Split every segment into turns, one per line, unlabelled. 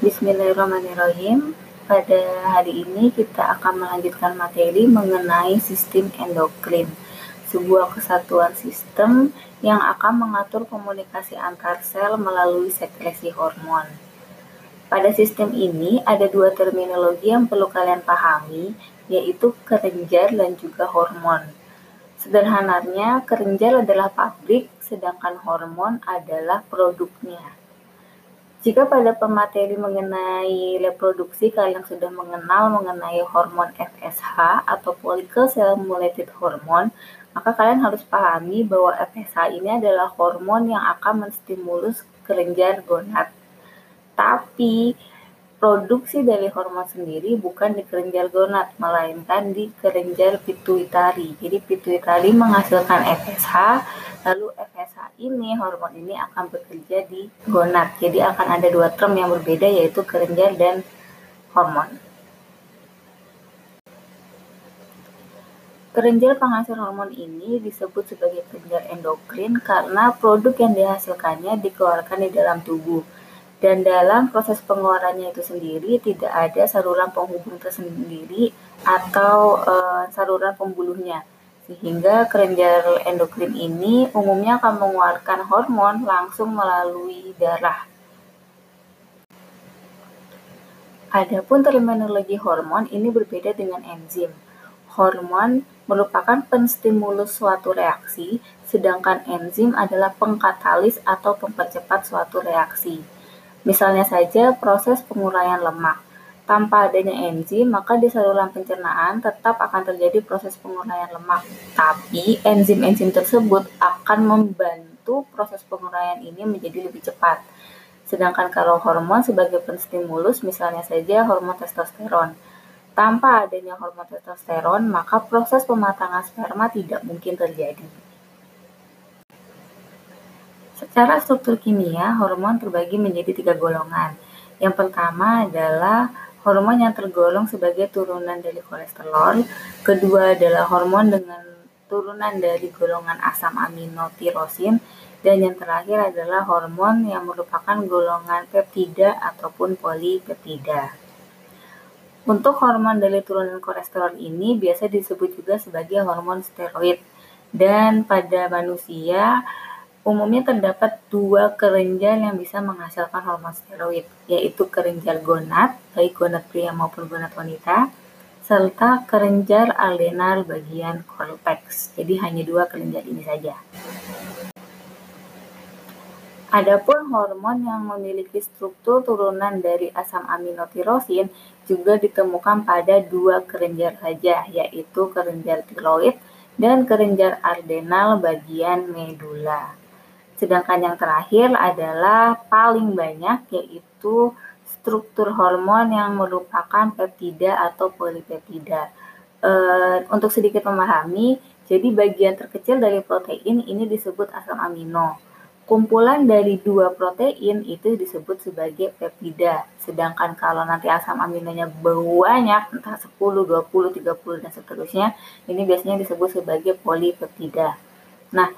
Bismillahirrahmanirrahim. Pada hari ini kita akan melanjutkan materi mengenai sistem endokrin, sebuah kesatuan sistem yang akan mengatur komunikasi antar sel melalui sekresi hormon. Pada sistem ini ada dua terminologi yang perlu kalian pahami, yaitu kerenjar dan juga hormon. Sederhananya, kerenjar adalah pabrik, sedangkan hormon adalah produknya. Jika pada pemateri mengenai reproduksi kalian sudah mengenal mengenai hormon FSH atau follicle stimulated hormone, maka kalian harus pahami bahwa FSH ini adalah hormon yang akan menstimulus kelenjar gonad. Tapi produksi dari hormon sendiri bukan di kelenjar gonad, melainkan di kelenjar pituitari. Jadi pituitari menghasilkan FSH, lalu FSH ini, hormon ini akan bekerja di gonad. Jadi akan ada dua term yang berbeda yaitu kelenjar dan hormon. Kelenjar penghasil hormon ini disebut sebagai kelenjar endokrin karena produk yang dihasilkannya dikeluarkan di dalam tubuh. Dan dalam proses pengeluarannya itu sendiri tidak ada saluran penghubung tersendiri atau e, saluran pembuluhnya sehingga kelenjar endokrin ini umumnya akan mengeluarkan hormon langsung melalui darah. Adapun terminologi hormon ini berbeda dengan enzim. Hormon merupakan penstimulus suatu reaksi, sedangkan enzim adalah pengkatalis atau mempercepat suatu reaksi. Misalnya saja proses penguraian lemak. Tanpa adanya enzim, maka di saluran pencernaan tetap akan terjadi proses penguraian lemak. Tapi enzim-enzim tersebut akan membantu proses penguraian ini menjadi lebih cepat. Sedangkan kalau hormon sebagai penstimulus, misalnya saja hormon testosteron. Tanpa adanya hormon testosteron, maka proses pematangan sperma tidak mungkin terjadi. Secara struktur kimia, hormon terbagi menjadi tiga golongan. Yang pertama adalah hormon yang tergolong sebagai turunan dari kolesterol. Kedua adalah hormon dengan turunan dari golongan asam amino tirosin dan yang terakhir adalah hormon yang merupakan golongan peptida ataupun polipeptida. Untuk hormon dari turunan kolesterol ini biasa disebut juga sebagai hormon steroid dan pada manusia Umumnya terdapat dua kelenjar yang bisa menghasilkan hormon steroid, yaitu kelenjar gonad, baik gonad pria maupun gonad wanita, serta kelenjar adrenal bagian cortex. Jadi hanya dua kelenjar ini saja. Adapun hormon yang memiliki struktur turunan dari asam aminotirosin juga ditemukan pada dua kelenjar saja, yaitu kelenjar tiroid dan kelenjar adrenal bagian medula. Sedangkan yang terakhir adalah paling banyak yaitu struktur hormon yang merupakan peptida atau polipeptida. E, untuk sedikit memahami, jadi bagian terkecil dari protein ini disebut asam amino. Kumpulan dari dua protein itu disebut sebagai peptida. Sedangkan kalau nanti asam aminonya banyak, entah 10, 20, 30, dan seterusnya, ini biasanya disebut sebagai polipeptida. Nah,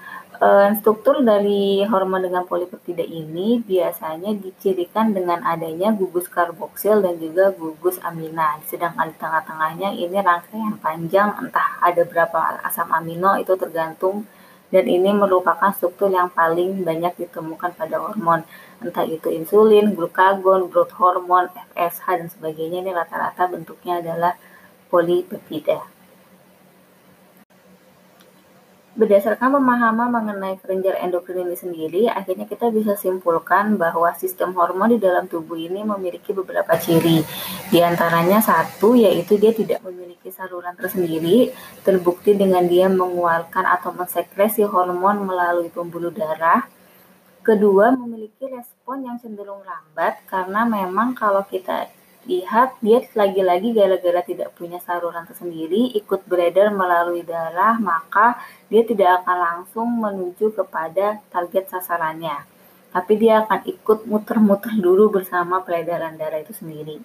Eh, struktur dari hormon dengan polipeptida ini biasanya dicirikan dengan adanya gugus karboksil dan juga gugus amina. Sedangkan di tengah-tengahnya ini rangkaian panjang, entah ada berapa asam amino itu tergantung dan ini merupakan struktur yang paling banyak ditemukan pada hormon entah itu insulin, glukagon, growth hormone, FSH dan sebagainya ini rata-rata bentuknya adalah polipeptida. Berdasarkan pemahaman mengenai kelenjar endokrin ini sendiri, akhirnya kita bisa simpulkan bahwa sistem hormon di dalam tubuh ini memiliki beberapa ciri. Di antaranya satu, yaitu dia tidak memiliki saluran tersendiri, terbukti dengan dia mengeluarkan atau mensekresi hormon melalui pembuluh darah. Kedua, memiliki respon yang cenderung lambat karena memang kalau kita lihat dia lagi-lagi gara-gara tidak punya saluran tersendiri ikut beredar melalui darah maka dia tidak akan langsung menuju kepada target sasarannya tapi dia akan ikut muter-muter dulu bersama peredaran darah itu sendiri.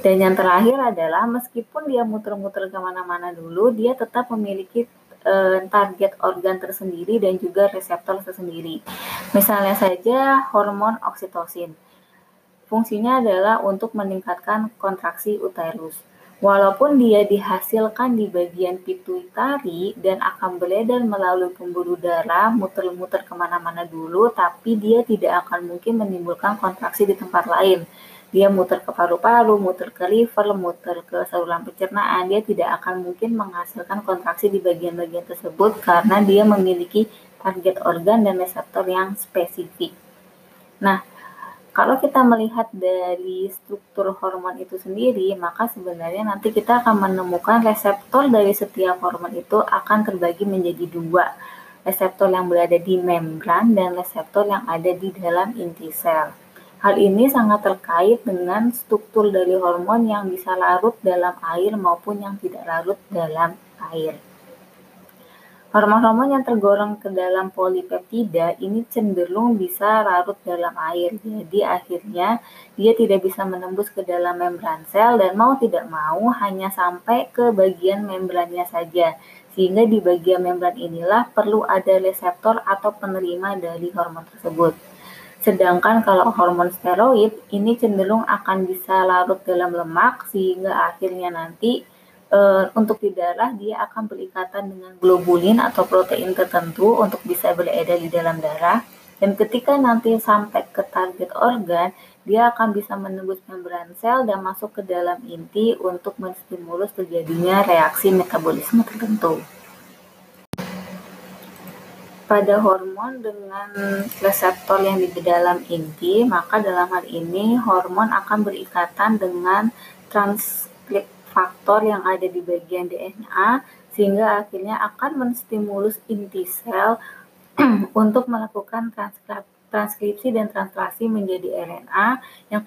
Dan yang terakhir adalah meskipun dia muter-muter ke mana-mana dulu, dia tetap memiliki e, target organ tersendiri dan juga reseptor tersendiri. Misalnya saja hormon oksitosin Fungsinya adalah untuk meningkatkan kontraksi uterus. Walaupun dia dihasilkan di bagian pituitari dan akan beredar melalui pembuluh darah, muter-muter ke mana-mana dulu, tapi dia tidak akan mungkin menimbulkan kontraksi di tempat lain. Dia muter ke paru-paru, muter ke liver, muter ke saluran pencernaan, dia tidak akan mungkin menghasilkan kontraksi di bagian-bagian tersebut karena dia memiliki target organ dan reseptor yang spesifik. Nah, kalau kita melihat dari struktur hormon itu sendiri, maka sebenarnya nanti kita akan menemukan reseptor dari setiap hormon itu akan terbagi menjadi dua. Reseptor yang berada di membran dan reseptor yang ada di dalam inti sel. Hal ini sangat terkait dengan struktur dari hormon yang bisa larut dalam air maupun yang tidak larut dalam air. Hormon-hormon yang tergolong ke dalam polipeptida ini cenderung bisa larut dalam air. Jadi akhirnya dia tidak bisa menembus ke dalam membran sel dan mau tidak mau hanya sampai ke bagian membrannya saja. Sehingga di bagian membran inilah perlu ada reseptor atau penerima dari hormon tersebut. Sedangkan kalau hormon steroid ini cenderung akan bisa larut dalam lemak sehingga akhirnya nanti uh, untuk di darah dia akan berikatan dengan globulin atau protein tertentu untuk bisa beredar di dalam darah dan ketika nanti sampai ke target organ dia akan bisa menembus membran sel dan masuk ke dalam inti untuk menstimulus terjadinya reaksi metabolisme tertentu. Pada hormon dengan reseptor yang di dalam inti, maka dalam hal ini hormon akan berikatan dengan transkrip faktor yang ada di bagian DNA sehingga akhirnya akan menstimulus inti sel untuk melakukan transkripsi dan translasi menjadi RNA yang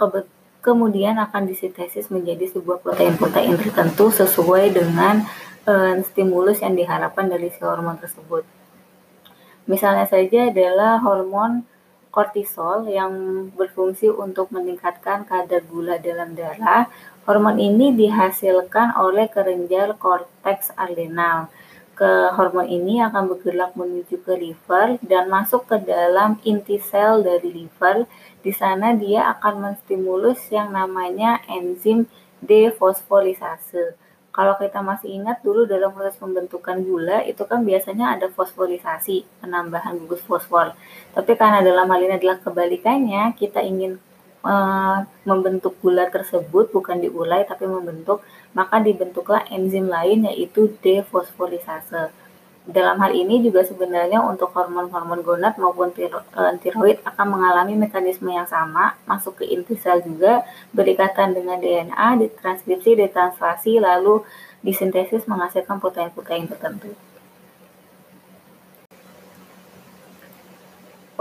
kemudian akan disintesis menjadi sebuah protein-protein tertentu sesuai dengan uh, stimulus yang diharapkan dari si hormon tersebut. Misalnya saja adalah hormon kortisol yang berfungsi untuk meningkatkan kadar gula dalam darah. Hormon ini dihasilkan oleh kelenjar korteks adrenal. Ke hormon ini akan bergerak menuju ke liver dan masuk ke dalam inti sel dari liver. Di sana dia akan menstimulus yang namanya enzim defosforisase kalau kita masih ingat dulu dalam proses pembentukan gula itu kan biasanya ada fosforisasi, penambahan gugus fosfor. Tapi karena dalam hal ini adalah kebalikannya, kita ingin uh, membentuk gula tersebut bukan diulai tapi membentuk, maka dibentuklah enzim lain yaitu defosforisase. Dalam hal ini juga sebenarnya untuk hormon-hormon gonad maupun eh, tiroid akan mengalami mekanisme yang sama, masuk ke inti sel juga, berikatan dengan DNA, ditranskripsi, ditranslasi, lalu disintesis menghasilkan protein-protein tertentu.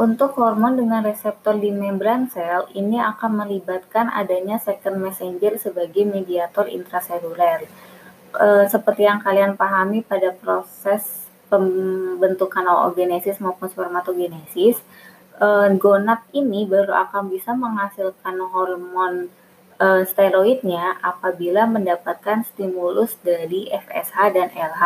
Untuk hormon dengan reseptor di membran sel, ini akan melibatkan adanya second messenger sebagai mediator intraseluler. E, seperti yang kalian pahami pada proses pembentukan oogenesis maupun spermatogenesis, eh, gonad ini baru akan bisa menghasilkan hormon eh, steroidnya apabila mendapatkan stimulus dari FSH dan LH.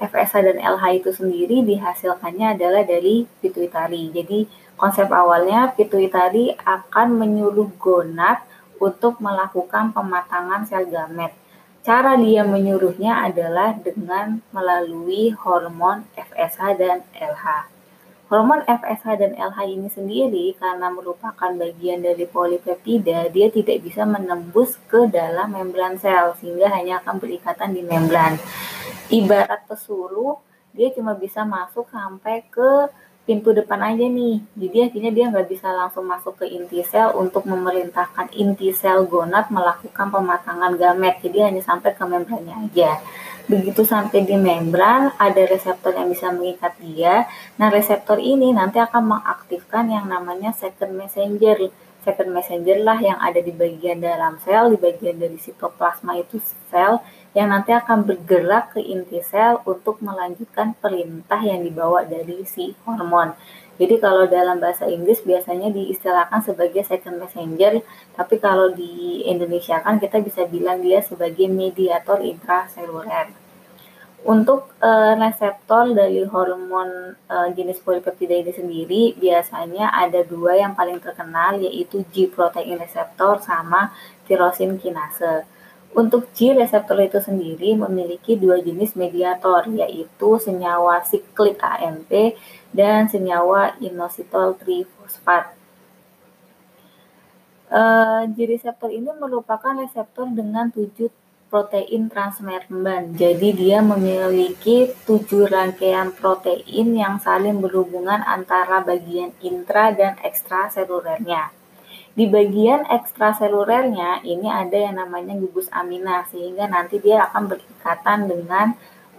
FSH dan LH itu sendiri dihasilkannya adalah dari pituitari. Jadi konsep awalnya pituitari akan menyuruh gonad untuk melakukan pematangan sel gamet. Cara dia menyuruhnya adalah dengan melalui hormon FSH dan LH. Hormon FSH dan LH ini sendiri karena merupakan bagian dari polipeptida, dia tidak bisa menembus ke dalam membran sel sehingga hanya akan berikatan di membran. Ibarat pesuruh, dia cuma bisa masuk sampai ke pintu depan aja nih. Jadi akhirnya dia nggak bisa langsung masuk ke inti sel untuk memerintahkan inti sel gonad melakukan pematangan gamet. Jadi hanya sampai ke membrannya aja. Begitu sampai di membran, ada reseptor yang bisa mengikat dia. Nah, reseptor ini nanti akan mengaktifkan yang namanya second messenger. Second messenger lah yang ada di bagian dalam sel, di bagian dari sitoplasma itu sel yang nanti akan bergerak ke inti sel untuk melanjutkan perintah yang dibawa dari si hormon. Jadi kalau dalam bahasa Inggris biasanya diistilahkan sebagai second messenger, tapi kalau di Indonesia kan kita bisa bilang dia sebagai mediator intraseluler. Untuk uh, reseptor dari hormon uh, jenis polipeptida ini sendiri biasanya ada dua yang paling terkenal yaitu G protein receptor sama tirosin kinase. Untuk G reseptor itu sendiri memiliki dua jenis mediator yaitu senyawa siklik AMP dan senyawa inositol trifosfat. Uh, G reseptor ini merupakan reseptor dengan tujuh protein transmemban. Jadi dia memiliki tujuh rangkaian protein yang saling berhubungan antara bagian intra dan ekstraselulernya. Di bagian ekstraselulernya ini ada yang namanya gugus amina sehingga nanti dia akan berikatan dengan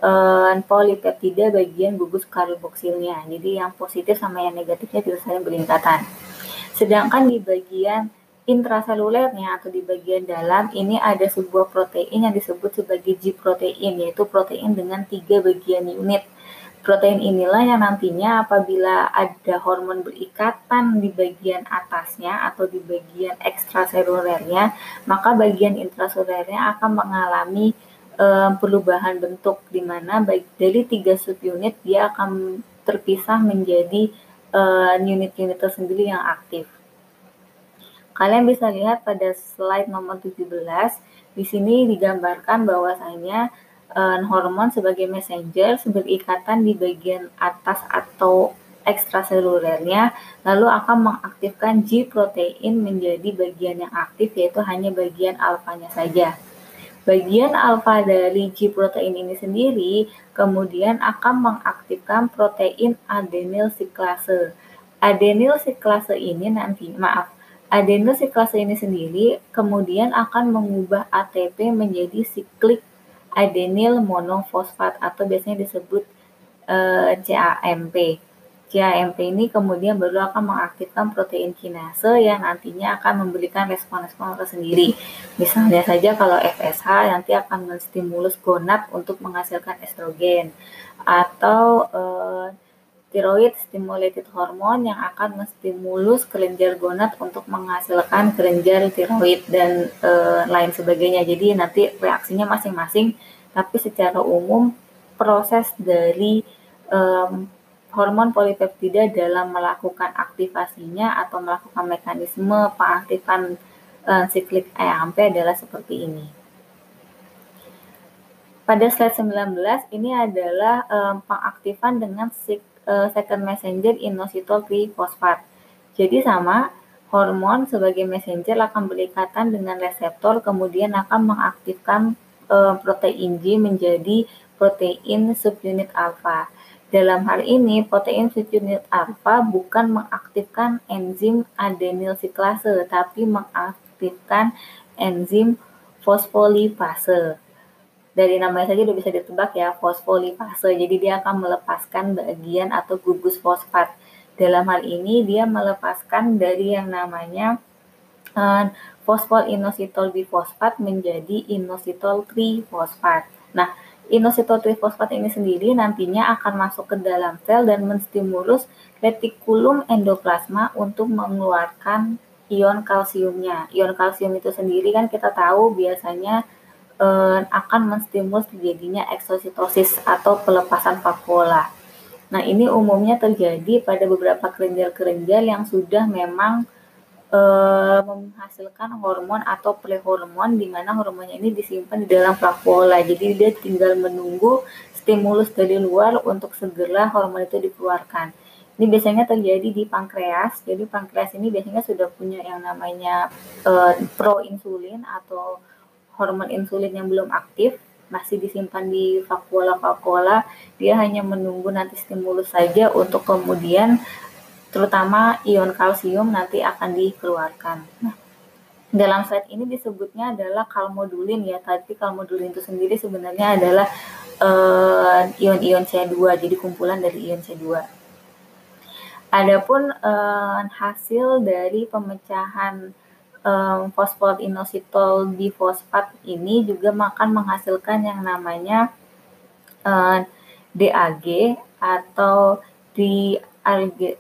uh, polipeptida bagian gugus karboksilnya. Jadi yang positif sama yang negatifnya bisa saling berikatan. Sedangkan di bagian intraselulernya atau di bagian dalam ini ada sebuah protein yang disebut sebagai G protein yaitu protein dengan tiga bagian unit. Protein inilah yang nantinya apabila ada hormon berikatan di bagian atasnya atau di bagian ekstraselulernya, maka bagian intraselulernya akan mengalami um, perubahan bentuk di mana dari tiga subunit dia akan terpisah menjadi unit-unit uh, tersendiri yang aktif. Kalian bisa lihat pada slide nomor 17, di sini digambarkan bahwasanya uh, hormon sebagai messenger berikatan di bagian atas atau ekstraselulernya, lalu akan mengaktifkan G protein menjadi bagian yang aktif yaitu hanya bagian alfanya saja. Bagian alfa dari G protein ini sendiri kemudian akan mengaktifkan protein adenyl siklase. Adenyl siklase ini nanti, maaf, Adenosiklase ini sendiri kemudian akan mengubah ATP menjadi siklik adenyl monofosfat atau biasanya disebut eh, CAMP. CAMP ini kemudian baru akan mengaktifkan protein kinase yang nantinya akan memberikan respon-respon tersendiri. Misalnya saja kalau FSH nanti akan menstimulus gonad untuk menghasilkan estrogen atau uh, Tiroid stimulated hormone yang akan menstimulus kelenjar gonad untuk menghasilkan kelenjar tiroid dan e, lain sebagainya. Jadi nanti reaksinya masing-masing, tapi secara umum proses dari e, hormon polipeptida dalam melakukan aktivasinya atau melakukan mekanisme pengaktifan e, siklik AMP adalah seperti ini. Pada slide 19 ini adalah e, pengaktifan dengan sik uh, second messenger inositol trifosfat. Jadi sama, hormon sebagai messenger akan berikatan dengan reseptor kemudian akan mengaktifkan uh, protein G menjadi protein subunit alfa. Dalam hal ini, protein subunit alfa bukan mengaktifkan enzim adenyl siklase, tapi mengaktifkan enzim fosfolipase dari namanya saja udah bisa ditebak ya fosfolipase. Jadi dia akan melepaskan bagian atau gugus fosfat. Dalam hal ini dia melepaskan dari yang namanya uh, fosfolinositol bifosfat menjadi inositol trifosfat. Nah, inositol trifosfat ini sendiri nantinya akan masuk ke dalam sel dan menstimulus retikulum endoplasma untuk mengeluarkan ion kalsiumnya. Ion kalsium itu sendiri kan kita tahu biasanya eh, akan menstimulus terjadinya eksositosis atau pelepasan vakuola. Nah, ini umumnya terjadi pada beberapa kelenjar-kelenjar yang sudah memang eh, menghasilkan hormon atau prehormon di mana hormonnya ini disimpan di dalam vakuola. Jadi dia tinggal menunggu stimulus dari luar untuk segera hormon itu dikeluarkan. Ini biasanya terjadi di pankreas. Jadi pankreas ini biasanya sudah punya yang namanya uh, proinsulin atau hormon insulin yang belum aktif masih disimpan di vakuola-vakuola, dia hanya menunggu nanti stimulus saja untuk kemudian terutama ion kalsium nanti akan dikeluarkan. Nah, dalam slide ini disebutnya adalah kalmodulin ya, tapi kalmodulin itu sendiri sebenarnya adalah uh, ion-ion C2, jadi kumpulan dari ion C2. Adapun uh, hasil dari pemecahan um, fosfor inositol difosfat ini juga akan menghasilkan yang namanya uh, DAG atau di alge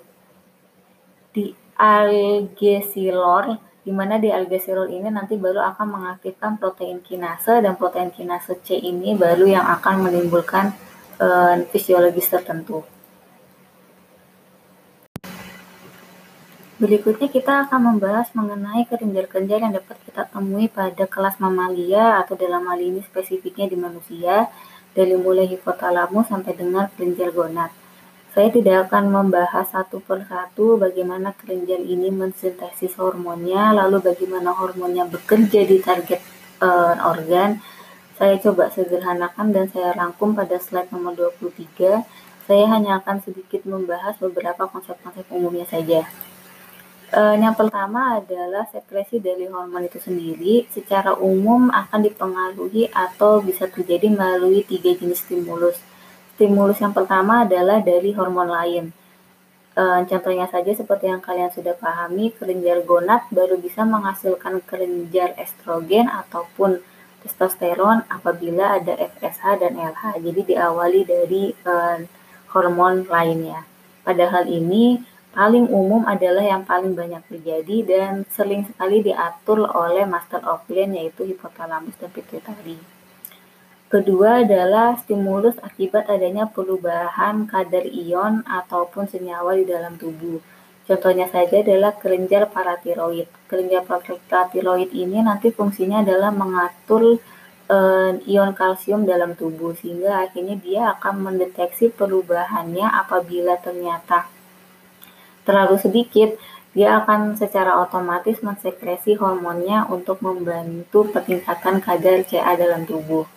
di algesilor mana di aldosterol ini nanti baru akan mengaktifkan protein kinase dan protein kinase C ini baru yang akan menimbulkan uh, fisiologis tertentu. Berikutnya kita akan membahas mengenai kelenjar-kelenjar yang dapat kita temui pada kelas mamalia atau dalam hal ini spesifiknya di manusia dari mulai hipotalamus sampai dengan kelenjar gonad. Saya tidak akan membahas satu persatu bagaimana kelenjar ini mensintesis hormonnya, lalu bagaimana hormonnya bekerja di target uh, organ. Saya coba sederhanakan dan saya rangkum pada slide nomor 23. Saya hanya akan sedikit membahas beberapa konsep-konsep umumnya saja. Uh, yang pertama adalah sekresi dari hormon itu sendiri secara umum akan dipengaruhi atau bisa terjadi melalui tiga jenis stimulus Stimulus yang pertama adalah dari hormon lain. E, contohnya saja seperti yang kalian sudah pahami, kelenjar gonad baru bisa menghasilkan kelenjar estrogen ataupun testosteron apabila ada FSH dan LH. Jadi diawali dari e, hormon lainnya. Padahal ini paling umum adalah yang paling banyak terjadi dan sering sekali diatur oleh master of gland yaitu hipotalamus dan pituitari. Kedua adalah stimulus akibat adanya perubahan kadar ion ataupun senyawa di dalam tubuh. Contohnya saja adalah kelenjar paratiroid. Kelenjar paratiroid ini nanti fungsinya adalah mengatur uh, ion kalsium dalam tubuh sehingga akhirnya dia akan mendeteksi perubahannya apabila ternyata terlalu sedikit dia akan secara otomatis mensekresi hormonnya untuk membantu peningkatan kadar CA dalam tubuh.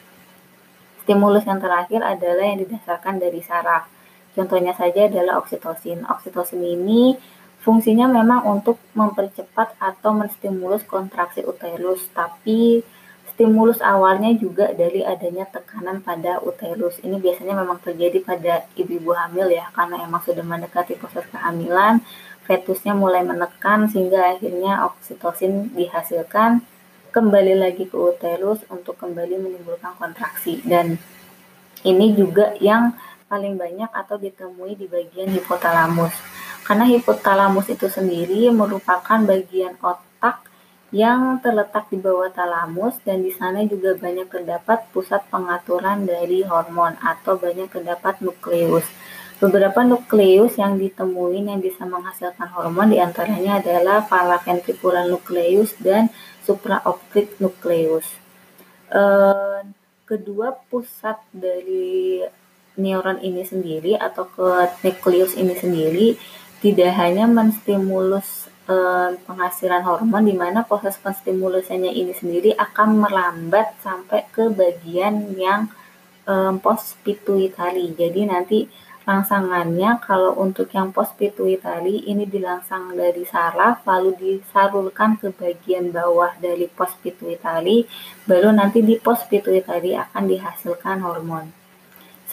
Stimulus yang terakhir adalah yang didasarkan dari saraf. Contohnya saja adalah oksitosin. Oksitosin ini fungsinya memang untuk mempercepat atau menstimulus kontraksi uterus, tapi stimulus awalnya juga dari adanya tekanan pada uterus. Ini biasanya memang terjadi pada ibu-ibu hamil ya, karena emang sudah mendekati proses kehamilan, fetusnya mulai menekan sehingga akhirnya oksitosin dihasilkan kembali lagi ke uterus untuk kembali menimbulkan kontraksi dan ini juga yang paling banyak atau ditemui di bagian hipotalamus. Karena hipotalamus itu sendiri merupakan bagian otak yang terletak di bawah talamus dan di sana juga banyak terdapat pusat pengaturan dari hormon atau banyak terdapat nukleus. Beberapa nukleus yang ditemui yang bisa menghasilkan hormon di antaranya adalah paraventricular nukleus dan supraoptic nukleus. Kedua pusat dari neuron ini sendiri atau ke nukleus ini sendiri tidak hanya menstimulus uh, penghasilan hormon di mana proses penstimulusannya ini sendiri akan melambat sampai ke bagian yang um, post pituitary. Jadi nanti Rangsangannya kalau untuk yang post pituitary ini dilangsang dari saraf lalu disalurkan ke bagian bawah dari post pituitary baru nanti di post pituitary akan dihasilkan hormon.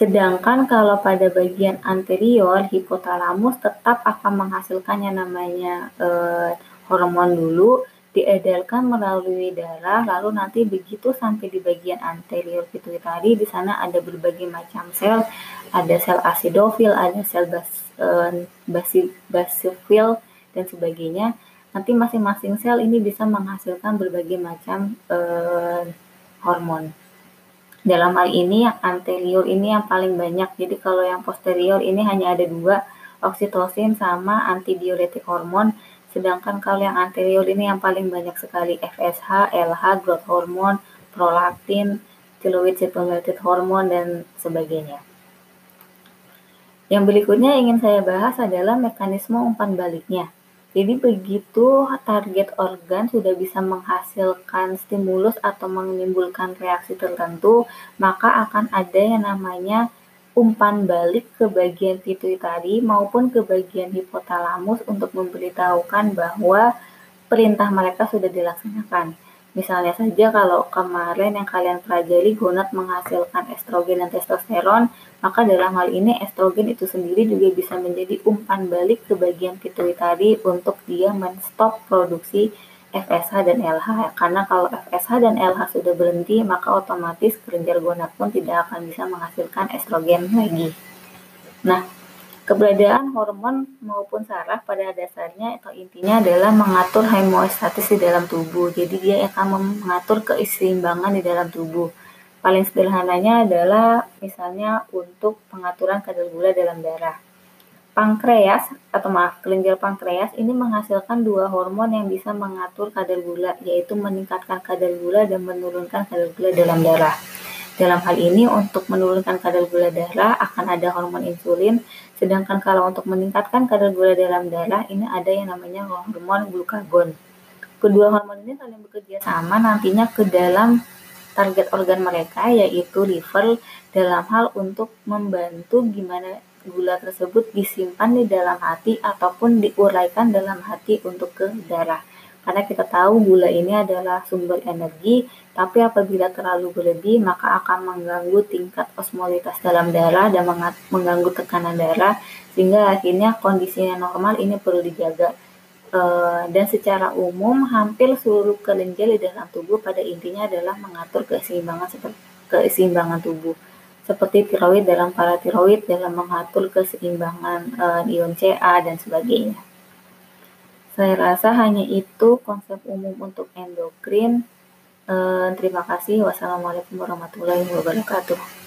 Sedangkan kalau pada bagian anterior hipotalamus tetap akan menghasilkan yang namanya eh, hormon dulu diedarkan melalui darah lalu nanti begitu sampai di bagian anterior pituitari di sana ada berbagai macam sel. Ada sel asidofil ada sel bas, uh, basi, basofil dan sebagainya. Nanti masing-masing sel ini bisa menghasilkan berbagai macam uh, hormon dalam hal ini yang anterior ini yang paling banyak jadi kalau yang posterior ini hanya ada dua oksitosin sama antidiuretik hormon Sedangkan kalau yang anterior ini yang paling banyak sekali FSH, LH, growth hormone, prolaktin, thyroid stimulated hormone, dan sebagainya. Yang berikutnya ingin saya bahas adalah mekanisme umpan baliknya. Jadi begitu target organ sudah bisa menghasilkan stimulus atau menimbulkan reaksi tertentu, maka akan ada yang namanya umpan balik ke bagian pituitari maupun ke bagian hipotalamus untuk memberitahukan bahwa perintah mereka sudah dilaksanakan. Misalnya saja kalau kemarin yang kalian pelajari gonad menghasilkan estrogen dan testosteron, maka dalam hal ini estrogen itu sendiri juga bisa menjadi umpan balik ke bagian pituitari untuk dia menstop produksi FSH dan LH karena kalau FSH dan LH sudah berhenti maka otomatis kelenjar gonad pun tidak akan bisa menghasilkan estrogen lagi. Nah, Keberadaan hormon maupun saraf pada dasarnya atau intinya adalah mengatur homeostatis di dalam tubuh. Jadi dia akan mengatur keseimbangan di dalam tubuh. Paling sederhananya adalah misalnya untuk pengaturan kadar gula dalam darah. Pankreas atau maaf kelenjar pankreas ini menghasilkan dua hormon yang bisa mengatur kadar gula yaitu meningkatkan kadar gula dan menurunkan kadar gula dalam darah. Dalam hal ini, untuk menurunkan kadar gula darah akan ada hormon insulin, sedangkan kalau untuk meningkatkan kadar gula dalam darah, ini ada yang namanya hormon glukagon. Kedua hormon ini saling bekerja sama nantinya ke dalam target organ mereka, yaitu liver, dalam hal untuk membantu gimana gula tersebut disimpan di dalam hati ataupun diuraikan dalam hati untuk ke darah. Karena kita tahu gula ini adalah sumber energi, tapi apabila terlalu berlebih maka akan mengganggu tingkat osmolitas dalam darah dan mengganggu tekanan darah sehingga akhirnya kondisinya normal ini perlu dijaga. E, dan secara umum hampir seluruh kelenjar di dalam tubuh pada intinya adalah mengatur keseimbangan keseimbangan tubuh seperti tiroid dalam paratiroid dalam mengatur keseimbangan e, ion Ca dan sebagainya. Saya rasa hanya itu konsep umum untuk endokrin. Eh, terima kasih. Wassalamualaikum warahmatullahi wabarakatuh.